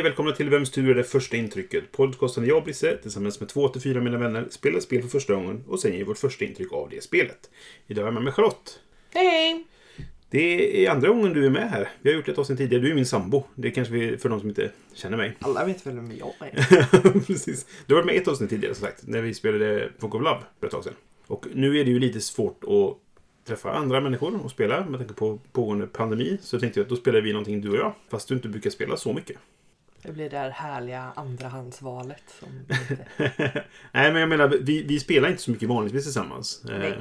Hej och välkomna till Vems tur är det första intrycket? Podcasten där jag Brisse tillsammans med två till fyra mina vänner spelar spel för första gången och sen ger vårt första intryck av det spelet. Idag är jag med mig Charlotte. Hej! Det är andra gången du är med här. Vi har gjort ett avsnitt tidigare. Du är min sambo. Det kanske vi, för de som inte känner mig. Alla vet väl vem jag är? Precis. Du har varit med ett avsnitt tidigare som sagt. När vi spelade Folk of Love för ett tag sedan. Och nu är det ju lite svårt att träffa andra människor och spela med tanke på pågående pandemi. Så jag tänkte att då spelar vi någonting du och jag. Fast du inte brukar spela så mycket. Det blir det där härliga andrahandsvalet som inte... Nej, men jag menar, vi, vi spelar inte så mycket vanligtvis tillsammans. Eh, Nej.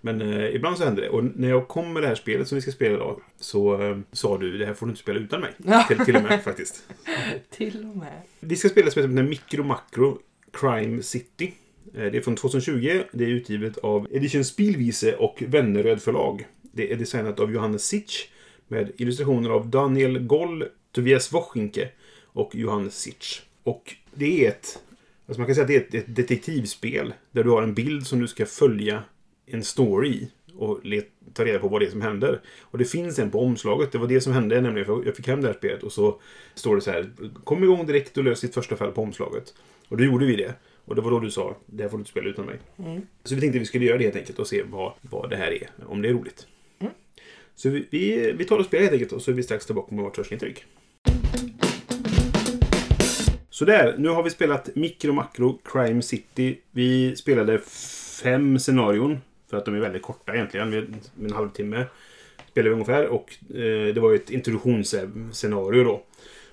Men eh, ibland så händer det. Och när jag kom med det här spelet som vi ska spela idag så eh, sa du det här får du inte spela utan mig. Till, till och med faktiskt. Till och med. Vi ska spela spelet som heter Micro Macro Crime City. Eh, Det är från 2020. Det är utgivet av Edition Spielwiese och Wenneröd förlag. Det är designat av Johannes Sitch med illustrationer av Daniel Goll, Tobias Wochinke och Johannes Sitch. Och det är ett, alltså man kan säga att det är ett, ett detektivspel där du har en bild som du ska följa en story i och let, ta reda på vad det är som händer. Och det finns en på omslaget. Det var det som hände nämligen. För jag fick hem det här spelet och så står det så här. Kom igång direkt och lös ditt första fall på omslaget. Och då gjorde vi det. Och det var då du sa, det här får du inte spela utan mig. Så vi tänkte att vi skulle göra det helt enkelt och se vad, vad det här är. Om det är roligt. Så vi, vi, vi tar och spelar helt enkelt och så är vi strax tillbaka med vårt första intryck. Sådär, nu har vi spelat Micro Macro Crime City. Vi spelade fem scenarion. För att de är väldigt korta egentligen. Med en halvtimme spelade vi ungefär. Och eh, det var ju ett introduktionsscenario då.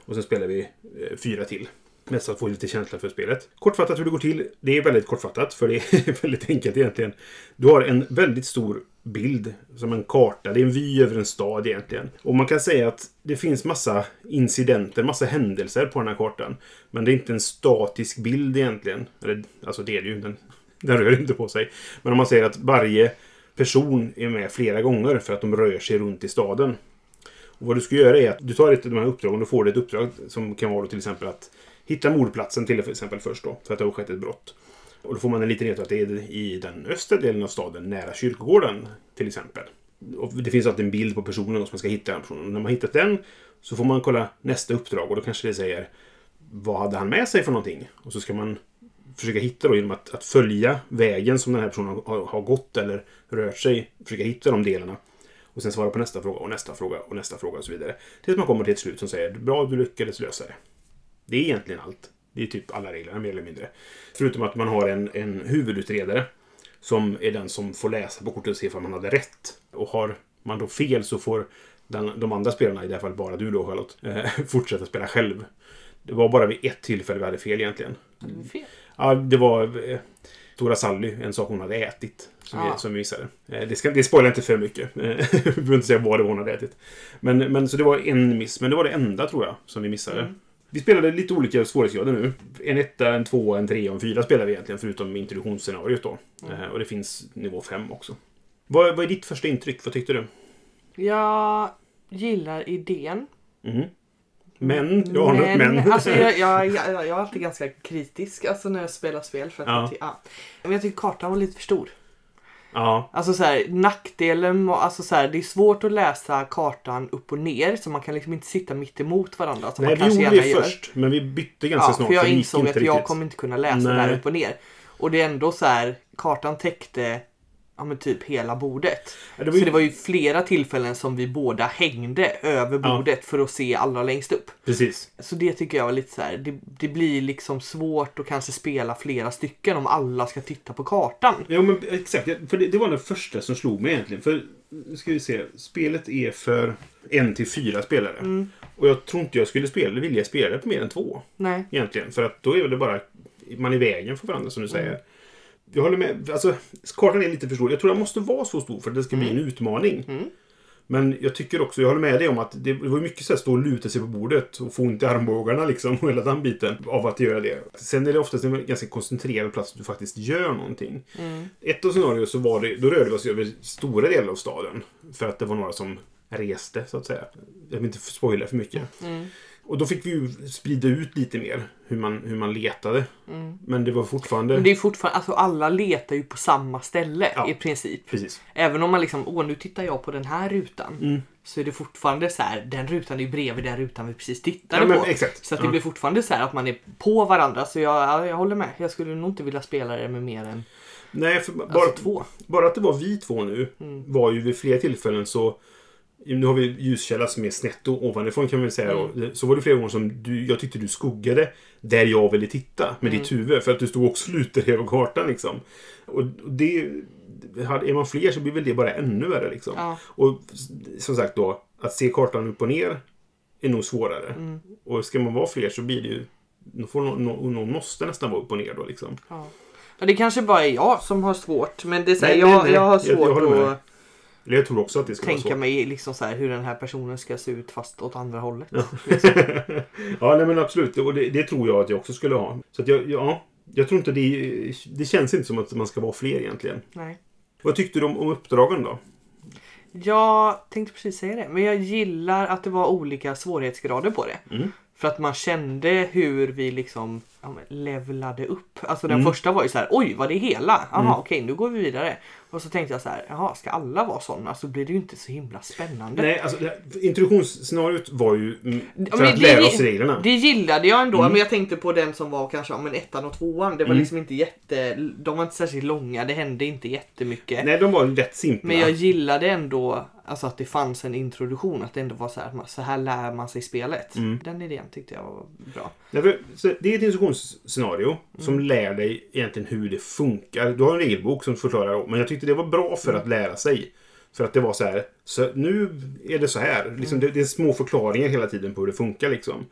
Och sen spelade vi eh, fyra till. Mest för att få lite känsla för spelet. Kortfattat hur det går till. Det är väldigt kortfattat. För det är väldigt enkelt egentligen. Du har en väldigt stor bild. Som en karta. Det är en vy över en stad egentligen. Och man kan säga att det finns massa incidenter, massa händelser på den här kartan. Men det är inte en statisk bild egentligen. Eller, alltså det är det ju. Den, den rör inte på sig. Men om man säger att varje person är med flera gånger för att de rör sig runt i staden. Och vad du ska göra är att du tar ett av de här uppdragen och får ett uppdrag som kan vara till exempel att hitta mordplatsen till exempel först då. För att det har skett ett brott. Och då får man en liten ledtråd att det är i den östra delen av staden nära kyrkogården till exempel. Och det finns alltid en bild på personen som man ska hitta den personen. Och när man hittat den så får man kolla nästa uppdrag och då kanske det säger vad hade han med sig för någonting? Och så ska man försöka hitta då genom att, att följa vägen som den här personen har, har gått eller rört sig. Försöka hitta de delarna. Och sen svara på nästa fråga och nästa fråga och nästa fråga och så vidare. Tills man kommer till ett slut som säger bra, du lyckades lösa det. Det är egentligen allt. Det är typ alla reglerna mer eller mindre. Förutom att man har en, en huvudutredare. Som är den som får läsa på kortet och se om man hade rätt. Och har man då fel så får den, de andra spelarna, i det här fallet bara du då Charlotte, eh, fortsätta spela själv. Det var bara vid ett tillfälle vi hade fel egentligen. Vi fel? Ja, det var eh, Tora Sally, en sak hon hade ätit. Som, vi, Ah. som vi missade. Eh, det, ska, det spoilar inte för mycket. Eh, Vi behöver inte säga vad det var hon hade ätit. Men, men så det var en miss. Men det var det enda tror jag som vi missade. Mm. Vi spelade lite olika svårighetsgrader nu. En etta, en tvåa, en trea och en fyra spelar vi egentligen. Förutom introduktionsscenariot då. Mm. Eh, Och det finns nivå fem också. Vad, vad är ditt första intryck? Vad tyckte du? Jag gillar idén. Mhm. Men, jag har något men. alltså, jag, jag, jag, jag är alltid ganska kritisk alltså, när jag spelar spel. För att Ja. jag, ja. Men jag tycker kartan var lite för stor. Ja, Alltså så här, nackdelen alltså så här, det är svårt att läsa kartan upp och ner så man kan liksom inte sitta mitt emot varandra som Nej, man vi kanske gjorde det gör. först. Men vi bytte ganska Ja, snart. för jag insåg att jag riktigt. kommer inte kunna läsa Nej. där upp och ner. Och det är ändå så här, kartan täckte ja, men typ hela bordet. Ja, det ju- Så det var ju flera tillfällen som vi båda hängde över Ja. bordet för att se allra längst upp. Precis. Så det tycker jag var lite så här, det, det blir liksom svårt att kanske spela flera stycken om alla ska titta på kartan. Ja, men exakt. För det, det var den första som slog mig egentligen. För, nu ska vi se. Spelet är för en till fyra spelare. Mm. Och jag tror inte jag skulle spela, vilja spela det på mer än två. Nej. Egentligen. För att då är det bara man i vägen för varandra som du säger. Mm. Jag håller med. Alltså, kartan är lite för stor. Jag tror den måste vara så stor för att det ska bli en utmaning. Mm. Men jag tycker också, jag håller med dig om att det var mycket så här stå och luta sig på bordet och få ont i armbågarna liksom och hela den biten av att göra det. Sen är det oftast en ganska koncentrerad plats att du faktiskt gör någonting. Ett av scenarierna så var det, då rörde vi oss över stora delar av staden. För att det var några som reste så att säga. Jag vill inte spoila för mycket. Och då fick vi ju sprida ut lite mer hur man, hur man letade. Men det var fortfarande... Men det är fortfarande, alltså alla letar ju på samma ställe Ja. i princip. Precis. Även om man liksom, åh nu tittar jag på den här rutan. Mm. Så är det fortfarande så här, den rutan är ju bredvid den rutan vi precis tittade Ja, men på. exakt. Så att det Ja. blir fortfarande så här att man är på varandra. Så jag, ja, jag håller med. Jag skulle nog inte vilja spela det med mer än Nej, bara, alltså, två. bara att det var vi två nu var ju vid flera tillfällen så nu har vi ljuskälla som är snett och ovanifrån kan väl säga. då. Så var det flera gånger som du, jag tyckte du skuggade där jag ville titta med ditt huvud. För att du stod och slutade över kartan liksom. Och det, är man fler så blir väl det bara ännu värre liksom. Ja. Och som sagt då, att se kartan upp och ner är nog svårare. Och ska man vara fler så blir det ju någon, får någon, måste nästan vara upp och ner då liksom. Ja. Ja, det kanske bara är jag som har svårt. Men det är så här, Nej, jag, nej, nej. jag har Jag- jag svårt håller med. att Eller jag tror också att det vara tänka så. mig liksom så här, hur den här personen ska se ut fast åt andra hållet. ja, nej, men absolut. Och det, det tror jag att jag också skulle ha. Så jag, ja, jag tror inte det... Det känns inte som att man ska vara fler egentligen. Nej. Vad tyckte du om, om uppdragen då? Jag tänkte precis säga det. Men jag gillar att det var olika svårighetsgrader på det. Mm. För att man kände hur vi liksom ja, levlade upp. Alltså den Mm. första var ju så här, oj var det hela? Jaha okej nu går vi vidare. Och så tänkte jag så här, jaha ska alla vara sådana? Så blir det ju inte så himla spännande. Nej, alltså introduktionsscenariot var ju mm, Ja, för men att det- lära oss reglerna. Det gillade jag ändå, Mm. men jag tänkte på den som var kanske ja, men ettan och tvåan. Det var Mm. liksom inte jätte, de var inte särskilt långa, det hände inte jättemycket. Nej, de var rätt simpla. Men jag gillade ändå alltså, att det fanns en introduktion, att det ändå var så här, så här lär man sig spelet. Mm. Den idén tyckte jag var bra. Nej, för, så det är ett instruktionsscenario som Mm. lär dig egentligen hur det funkar. Du har en regelbok som förklarar det, men jag tyckte det var bra för Mm. att lära sig. För att det var så här, så nu är det så här. Liksom, Mm. det, det är små förklaringar hela tiden på hur det funkar. Liksom.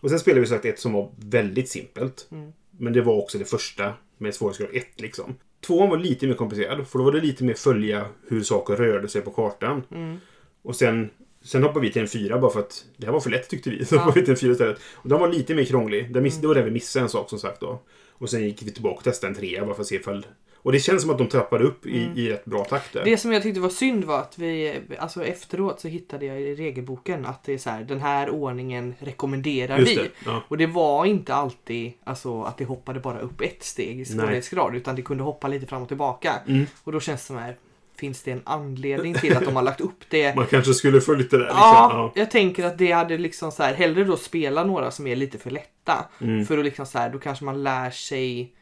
Och sen spelade vi sagt ett som var väldigt simpelt. Mm. Men det var också det första med svårighetsgrad 1. Liksom. Tvåan var lite mer komplicerad, för då var det lite mer följa hur saker rörde sig på kartan. Mm. Och sen, sen hoppade vi till en fyra bara för att det här var för lätt tyckte vi. Så hoppade vi till en fyra istället. Och den var lite mer krånglig. Miss, Det var där vi missade en sak som sagt då. Och sen gick vi tillbaka och testade en trea bara för att se ifall... Och det känns som att de trappade upp i, i rätt bra takt där. Det som jag tyckte var synd var att vi, alltså efteråt så hittade jag i regelboken att det är så här, den här ordningen rekommenderar Just vi. det. Ja. Och det var inte alltid alltså, att det hoppade bara upp ett steg i svårighetsgrad utan det kunde hoppa lite fram och tillbaka. Mm. Och då känns det som här, finns det en anledning till att de har lagt upp det? Man kanske skulle följt det där. Liksom. Ja, Ja. jag tänker att det hade liksom så här, hellre då spela några som är lite för lätta. Mm. För att liksom så här, då kanske man lär sig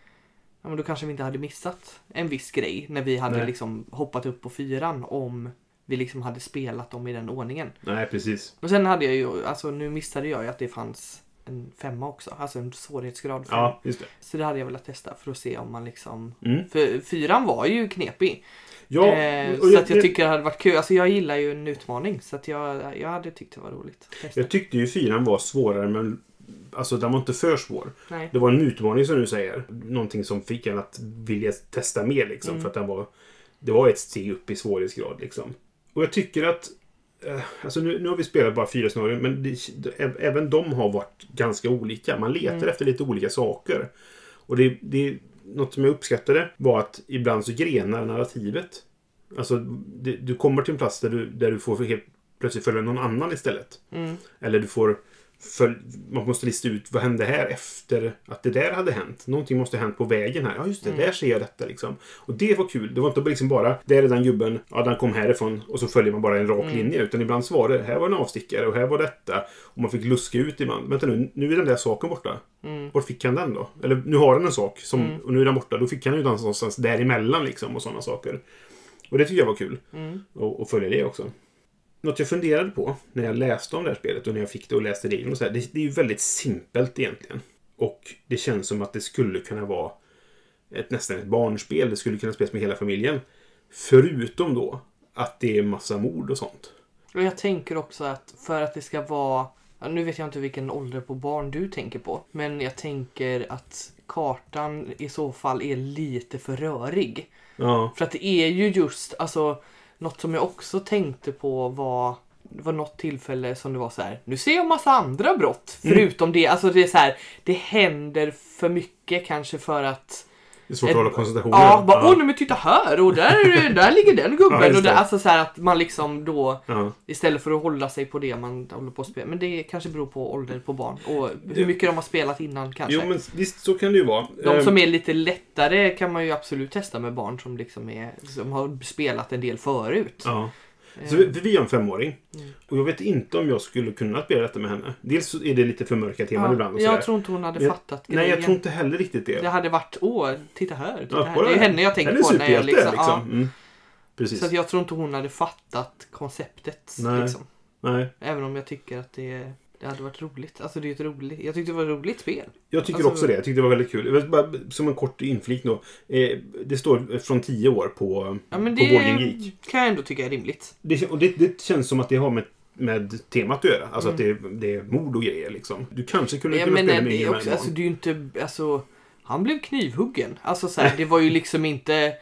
Ja men då kanske vi inte hade missat en viss grej när vi hade Nej. liksom hoppat upp på fyran om vi liksom hade spelat dem i den ordningen. Nej, precis. Och sen hade jag ju, alltså nu missade jag ju att det fanns en femma också, alltså en svårighetsgrad fem. Ja, just det. Så det hade jag velat testa för att se om man liksom... Mm. För fyran var ju knepig. Ja, eh, så jag, att jag tycker det hade varit kul. Alltså jag gillar ju en utmaning så att jag, jag hade tyckt det var roligt. jag tyckte ju fyran var svårare, men alltså den var inte för svår. Nej. Det var en utmaning som du säger. Någonting som fick en att vilja testa mer liksom. Mm. För att den var, det var ett steg upp i svårighetsgrad liksom. Och jag tycker att Alltså nu, nu har vi spelat bara fyra scenarion men det, även de har varit ganska olika. Man letar Mm. efter lite olika saker. Och det, det, något som jag uppskattade var att ibland så grenar narrativet. Alltså det, du kommer till en plats där du, där du får helt plötsligt följa någon annan istället. Mm. Eller du får följ, man måste lista ut vad hände här efter att det där hade hänt. Någonting måste ha hänt på vägen här. Ja, just det. Mm. Där ser jag detta liksom. Och det var kul. Det var inte liksom bara, där är den gubben, ja den kom härifrån och så följer man bara en rak Mm. linje. Utan ibland så var det, här var en avstickare och här var detta. Och man fick luska ut ibland. Vänta nu, nu är den där saken borta. Mm. Vart fick han den då? Eller nu har han en sak som, Mm. och nu är den borta. Då fick han ju den någonstans däremellan liksom och sådana saker. Och det tycker jag var kul. Mm. Och, och följa det också. Något jag funderade på när jag läste om det här spelet och när jag fick det och läste reglerna och så här, det, det är ju väldigt simpelt egentligen. Och det känns som att det skulle kunna vara ett, nästan ett barnspel. Det skulle kunna spelas med hela familjen. Förutom då att det är massa mord och sånt. Och jag tänker också att för att det ska vara ja, nu vet jag inte vilken ålder på barn du tänker på. Men jag tänker att kartan i så fall är lite för rörig. Ja. För att det är ju just, alltså Något som jag också tänkte på var det var något tillfälle som det var så här. Nu ser jag massa andra brott. Mm. Förutom det. Alltså det är så här. Det händer för mycket kanske för att. Det är svårt att hålla koncentrationen. Ja, bara, åh nej men titta här och där, där ligger den gubben. Ja, och där, det. alltså så att man liksom då Ja. istället för att hålla sig på det man håller på att spela. Men det kanske beror på ålder på barn och hur mycket de har spelat innan kanske. Jo, men visst så kan det ju vara. De Eh, som är lite lättare kan man ju absolut testa med barn som liksom är som har spelat en del förut. Ja. Eh, Så vi, vi har en femåring. Mm. Och jag vet inte om jag skulle kunna spela detta med henne. Dels är det lite för mörka teman ja, ibland. Och sådär. jag tror inte hon hade Men- fattat Nej, grejen. jag tror inte heller riktigt det. Det hade varit, åh, titta här, titta Ja, här. Det är henne jag tänker är på när jag liksom, liksom. Mm. Precis. Så jag tror inte hon hade fattat konceptet. Nej. Liksom. Nej. Även om jag tycker att det, det hade varit roligt. Alltså det är ett roligt, jag tyckte det var ett roligt spel. Jag tycker Alltså- också det. Jag tyckte det var väldigt kul. Bara, som en kort inflik då. Eh, det står från 10 år på, Ja men på det kan jag ändå tycka är rimligt. Det, och det, det känns som att det har med, med temat att göra. Alltså att det, det är mord och grejer liksom. Du kanske kunde Ja, kunna men spela nej, med det också, alltså det är ju inte, alltså han blev knivhuggen. Alltså så här, det var ju liksom inte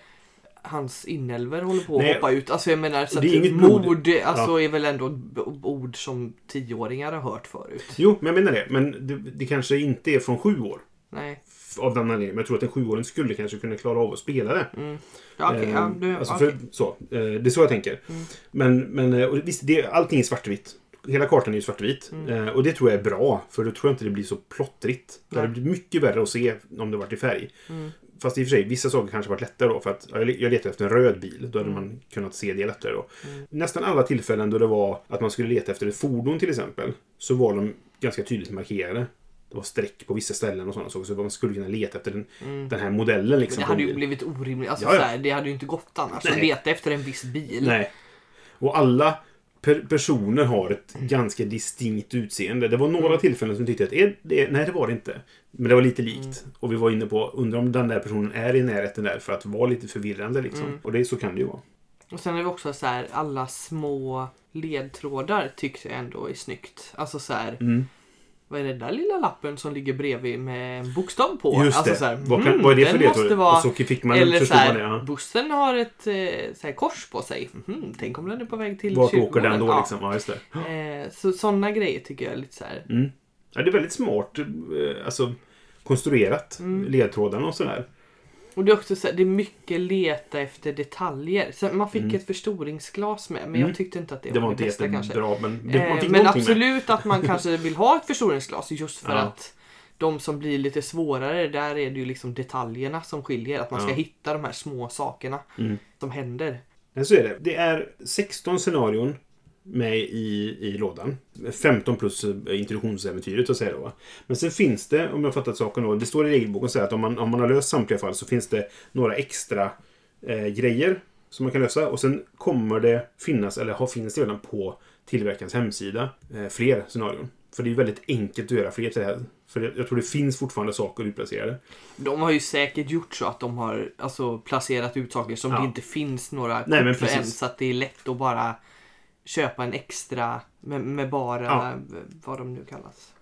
hans inälvor håller på att Nej. hoppa ut. Alltså jag menar så Det är inget blod. mord alltså, är väl ändå ord som tioåringar har hört förut. Jo, men jag menar det. Men det, det kanske inte är från sju år. Nej. Av den anledningen. Men jag tror att en sjuåring skulle kanske kunna klara av att spela det. Mm. Ja. Eh, ja, du, alltså okej. för, så, eh, det är så jag tänker. Mm. Men, men eh, och visst, det, allting är svartvitt. Hela kartan är ju svartvit. Mm. Eh, och det tror jag är bra. För då tror jag inte det blir så plottrigt. Det hade blivit mycket värre att se om det varit i färg. Fast i och för sig, vissa saker kanske varit lättare då. För att ja, jag le- jag letade efter en röd bil. Då hade Mm. man kunnat se det lättare då. Mm. Nästan alla tillfällen då det var att man skulle leta efter ett fordon till exempel. Så var de ganska tydligt markerade. Det var streck på vissa ställen och sådana saker. Så man skulle kunna leta efter den, Mm. den här modellen. Liksom, Det hade ju blivit orimligt. Alltså, Ja, ja. Det hade ju inte gått annars. Att Nej. leta efter en viss bil. Nej. Och alla per personer har ett ganska distinkt utseende. Det var några Mm. tillfällen som tyckte att är det, nej, det var det inte. Men det var lite likt. Mm. Och vi var inne på, undrar om den där personen är i närheten där för att vara lite förvirrande liksom. Mm. Och det, så kan det ju vara. Och sen är det också så här, alla små ledtrådar tyckte jag ändå är snyggt. Alltså så här, Mm. Vad är det där lilla lappen som ligger bredvid med en bokstav på? Just alltså det. Så här, vad, kan, hmm, vad är det för ledtråd? måste vara... Och så fick man, Eller så förstod man här, det. Ja. bussen har ett eh, så här, kors på sig. Mhm, tänk om den är på väg till Vart åker den då Ja. liksom? Ja, just det. Eh, så sådana grejer tycker jag är lite så här. Mm. Ja, det är väldigt smart eh, alltså, konstruerat. Mm. Ledtrådarna och sådär. Och det är också så här, det är mycket leta efter detaljer. Så man fick Mm. ett förstoringsglas med, men Mm. jag tyckte inte att det, Det var var det bästa kanske. jättebra, men det, Eh, men någonting med. absolut att man kanske vill ha ett förstoringsglas just för Ja. att de som blir lite svårare, där är det ju liksom detaljerna som skiljer. Att man ska Ja. hitta de här små sakerna Mm. som händer. Men så är det. Det är 16 scenarion med i, i lådan. 15 plus eh, introduktionsäventyret att säga då. Men sen finns det, om jag fattat saken då, det står i regelboken så här att om man, om man har löst samtliga fall så finns det några extra eh, grejer som man kan lösa. Och sen kommer det finnas, eller har, finns det redan på tillverkarens hemsida, eh, fler scenarion. För det är väldigt enkelt att göra fler till det här. För jag tror det finns fortfarande saker utplacerade. De har ju säkert gjort så att de har alltså, placerat ut saker som Ja. det inte finns några Nej, men för än. precis. Så att det är lätt att bara köpa en extra med, med bara Ja. vad de nu kallas.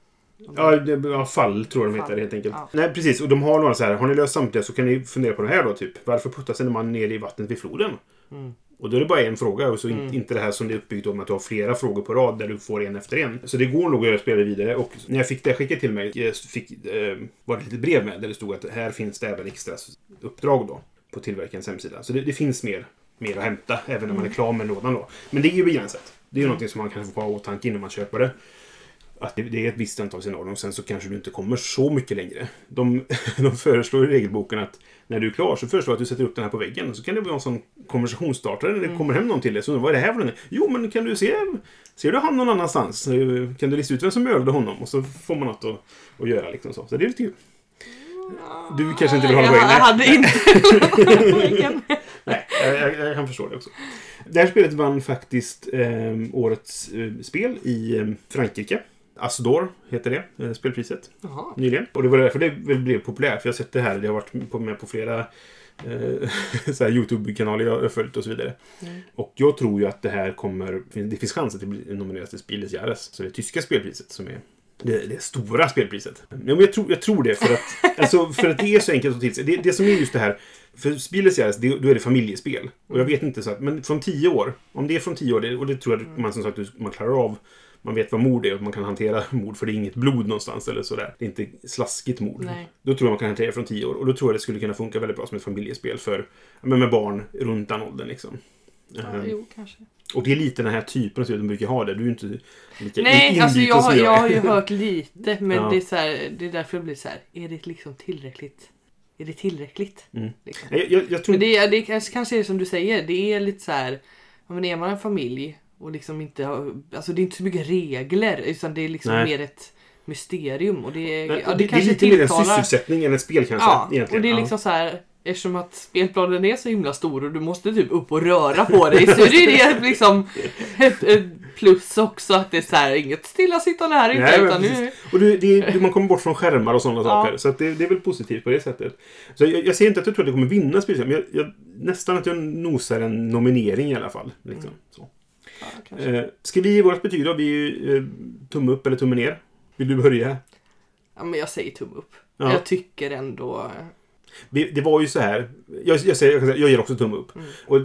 Ja, det, ja, fall tror jag de Fall. heter helt enkelt. Ja. Nej, precis. Och de har några så här. Har ni löst samtliga så kan ni fundera på det här då. Typ. Varför puttas en man ner i vattnet vid floden? Mm. Och då är det bara en fråga. Och så Mm. inte det här som det är uppbyggt om att du har flera frågor på rad där du får en efter en. Så det går nog att spelet vidare. Och när jag fick det skickat till mig jag fick, eh, var det ett litet brev med där det stod att här finns det även extra uppdrag då. På tillverkarens hemsida. Så det, det finns mer, mer att hämta även när man är klar med lådan då. Men det är ju begränsat. Det är ju någonting som man kan få ha i åtanke innan man köper det att det, det är ett visst antal scenarion. Sen så kanske du inte kommer så mycket längre. De, de föreslår i regelboken att när du är klar så föreslår att du sätter upp den här på väggen. Så kan det vara en sån konversationsstartare när det kommer hem någon till dig. Så undrar vad är det här för något? Jo, men kan du se... Ser du han någon annanstans? Kan du lista ut vem som mördade honom? Och så får man något att, att göra liksom så. Så det är lite kul. Du kanske inte vill hålla på in? jag hade inte Nej, jag, jag, kan förstå det också. Det här spelet vann faktiskt eh, årets eh, spel i eh, Frankrike. Asdor heter det, eh, spelpriset, Jaha. nyligen. Och det var därför det blev populärt. För jag har sett det här, det har varit på, med på flera eh, YouTube-kanaler jag har följt och så vidare. Mm. Och jag tror ju att det här kommer, det finns chans att det blir nominerat till Spiel des Jahres. Så det tyska spelpriset som är det, det stora spelpriset. Ja, men jag, tror, jag tror det för att, alltså, för att det är så enkelt att till sig. Det, det som är just det här, för Spieles Jahres, det, då är det familjespel. Och jag vet inte så att, men från tio år, om det är från tio år, det, och det tror jag man som sagt man klarar av. Man vet vad mord är och man kan hantera mord för det är inget blod någonstans eller sådär. Det är inte slaskigt mord. Nej. Då tror jag man kan hantera det från tio år. Och då tror jag det skulle kunna funka väldigt bra som ett familjespel för, men med barn runt den åldern liksom. Ja, Eh, jo, kanske. Och det är lite den här typen av spel de brukar ha det. Du är ju inte lika Nej, alltså jag, har- jag jag har ju hört lite, men Ja. det, är så här, det är därför det blir så här. Är det liksom tillräckligt? Är det tillräckligt? Mm. Liksom. Jag, jag, jag tror Men det, är- det kanske- kanske är som du säger, det är lite så här. Men är man en familj och liksom inte har, alltså det är inte så mycket regler utan det är liksom Nej. mer ett mysterium och det, är- Men ja, det, det, det är kanske lite mer en sysselsättning än ett spel kanske. Ja, egentligen. och det är Ja. liksom så här eftersom att spelplanen är så himla stor och du måste typ upp och röra på dig så är det det liksom ett, ett plus också att det är så här inget stillasittande här inte Nej, utan nu. Och du, det, man kommer bort från skärmar och sådana Ja. saker. Så det, det är väl positivt på det sättet. Så jag, jag ser inte att jag tror att det kommer vinna spel, men jag, jag, nästan att jag nosar en nominering i alla fall. Liksom. Mm. Så. ja. Eh, ska vi ge vårt betyg då? Vi eh, tumme upp eller tumme ner? Vill du börja? ja, men jag säger tumme upp. Ja. Jag tycker ändå Vi, det var ju så här. Jag, jag, säger, jag, ger också tumme upp. Mm. Och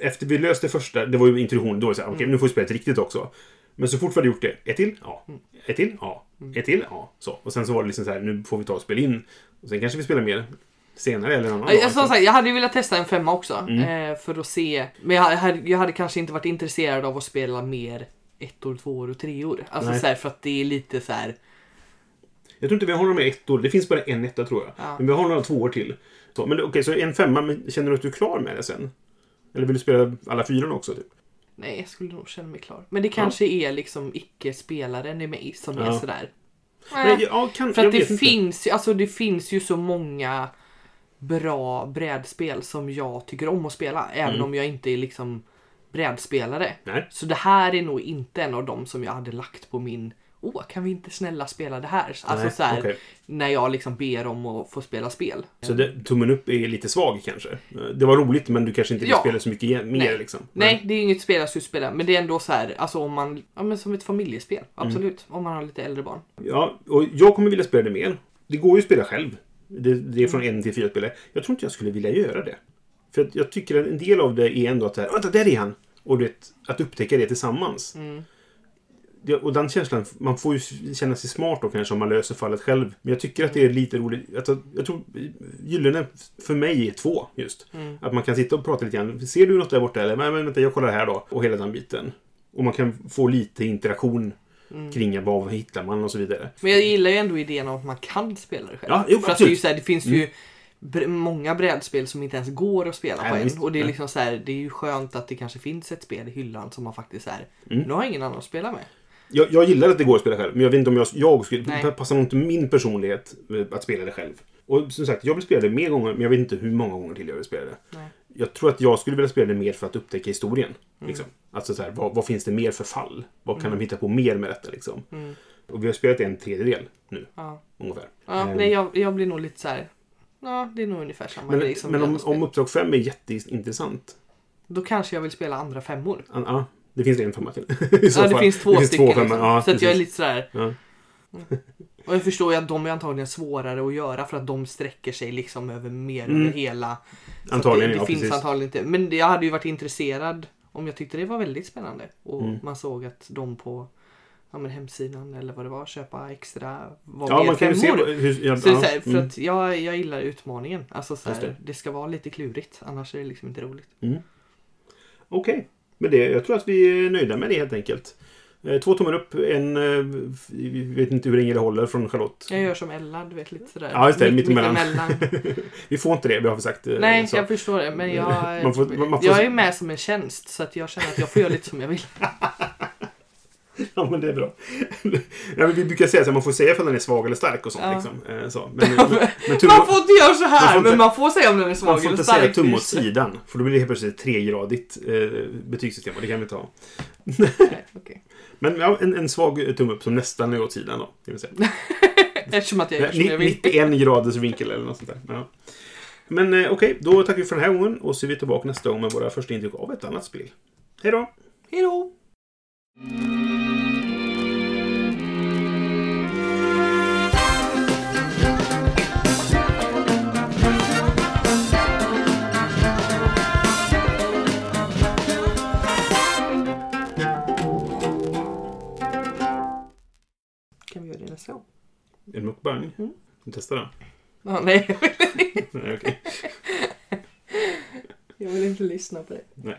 efter vi löste första, det var ju introduktionen, då var det så här, Mm. okej nu får vi spela ett riktigt också. Men så fort vi hade gjort det, ett till, ja. Mm. Ett till, ja. Ett till, ja. Så. Och sen så var det liksom så här, nu får vi ta och spela in. Och sen kanske vi spelar mer senare eller en annan Ja, Jag, som liksom. sagt, jag hade ju velat testa en femma också Mm. eh, för att se. Men jag hade, jag hade kanske inte varit intresserad av att spela mer ettor, tvåor och treor. Alltså Nej. så här, för att det är lite så här. Jag tror inte vi har några mer ettor. Det finns bara en etta tror jag. Ja. Men vi har några tvåor till. Så, men okej, så en femma. Men känner du att du är klar med det sen? Eller vill du spela alla fyra också? Typ? Nej, jag skulle nog känna mig klar. Men det kanske är liksom icke-spelaren i mig som är Ja. sådär. Nej, ja, kan, för jag att det inte. finns, ju- alltså det finns ju så många bra brädspel som jag tycker om att spela. Även Mm. om jag inte är liksom brädspelare. Nej. Så det här är nog inte en av dem som jag hade lagt på min Åh, kan vi inte snälla spela det här? Alltså Nej, så här, okej. när jag liksom ber om att få spela spel. Så det, tummen upp är lite svag kanske? Det var roligt men du kanske inte vill Ja. spela så mycket mer Nej. liksom? Nej, det är inget spel jag skulle spela, men det är ändå så här, alltså om man, ja men som ett familjespel, Mm. absolut. Om man har lite äldre barn. Ja, och jag kommer vilja spela det mer. Det går ju att spela själv. Det, det är från en till fyra spelare. Jag tror inte jag skulle vilja göra det. För jag tycker att en del av det är ändå att, här, vänta, där är han! Och du vet, att upptäcka det tillsammans. Mm. Och den känslan, man får ju känna sig smart då kanske om man löser fallet själv. Men jag tycker att det är lite roligt. Alltså, jag tror Gyllene för mig är två just. Mm. Att man kan sitta och prata lite grann. Ser du något där borta? Eller nej, men vänta, jag kollar här då. Och hela den biten. Och man kan få lite interaktion Mm. kring vad hittar man och så vidare. Men jag gillar ju ändå idén om att man kan spela det själv. Ja, jo, För att det, är ju så här, det finns ju br- många brädspel som inte ens går att spela Nej, på en. Och det är liksom så här, det är ju skönt att det kanske finns ett spel i hyllan som man faktiskt är. Mm. Nu har jag ingen annan att spela med. Jag, jag gillar att det går att spela själv, men jag vet inte om jag, jag skulle... Nej. Det passar nog inte min personlighet eh, att spela det själv. Och som sagt, jag vill spela det mer gånger, men jag vet inte hur många gånger till jag vill spela det. Nej. Jag tror att jag skulle vilja spela det mer för att upptäcka historien. Mm. Liksom. Alltså så här, vad, vad finns det mer för fall? Vad kan de hitta på mer med detta liksom? Mm. Och vi har spelat en tredjedel nu, Ja. ungefär. Ja, Ehm, nej, jag, jag blir nog lite så här. Ja, det är nog ungefär samma men grej som men om, om Uppdrag 5 är jätteintressant. Då kanske jag vill spela andra femmor. Ja, det finns en femma till. I så Ja, det finns två stycken. femmor. liksom. Ja, så att jag är lite sådär. Ja. Och jag förstår ju att de är antagligen svårare att göra för att de sträcker sig liksom över mer Mm. över hela. Så Antagligen, det, det ja, finns precis. antagligen inte. Men jag hade ju varit intresserad om jag tyckte det var väldigt spännande. Och Mm. man såg att de på ja, men hemsidan eller vad det var, köpa extra var Ja, mer man kan ju se... femmor. Hur, ja, Så det ja, här, för mm. att jag, jag gillar utmaningen. Alltså så här, det. det. ska vara lite klurigt, annars är det liksom inte roligt. Okej, men det, jag tror att vi är nöjda med det helt enkelt. Eh, Två tummar upp, en... eh, Vi vet inte hur länge det håller från Charlotte. Jag gör som Ella, du vet lite sådär. Ja, just det, Mitt- mittemellan. Vi får inte det, vi har sagt. eh, Nej, så. jag förstår det. Men jag, Man får- man får- jag är med som en tjänst. Så att jag känner att jag får göra lite som jag vill. Ja, men det är bra. ja, vi brukar säga att man får säga om den är svag eller stark och sånt. Ja. Liksom. Eh, Så. Men, men, men tum, Man får inte göra så Man här, får inte- men man får säga om den är svag man får eller inte stark. säga tum åt sidan. För då blir det helt plötsligt ett tregradigt eh, betygssystem och det kan vi ta. Nej, okej. Men ja, en, en svag tumme upp som nästan är åt sidan då. Kan vi säga. Eftersom att jag gör som Ni- jag vill. 91 graders vinkel eller något sånt där. Ja. Men eh, okej, då tackar vi för den här gången och så är vi tillbaka nästa gång med våra första intryck av ett annat spel. Hej då! Hejdå! så. En mukbang? Mm. Testa den. Ah, nej, jag vill inte. nej, okay. jag vill inte lyssna på det. Nej.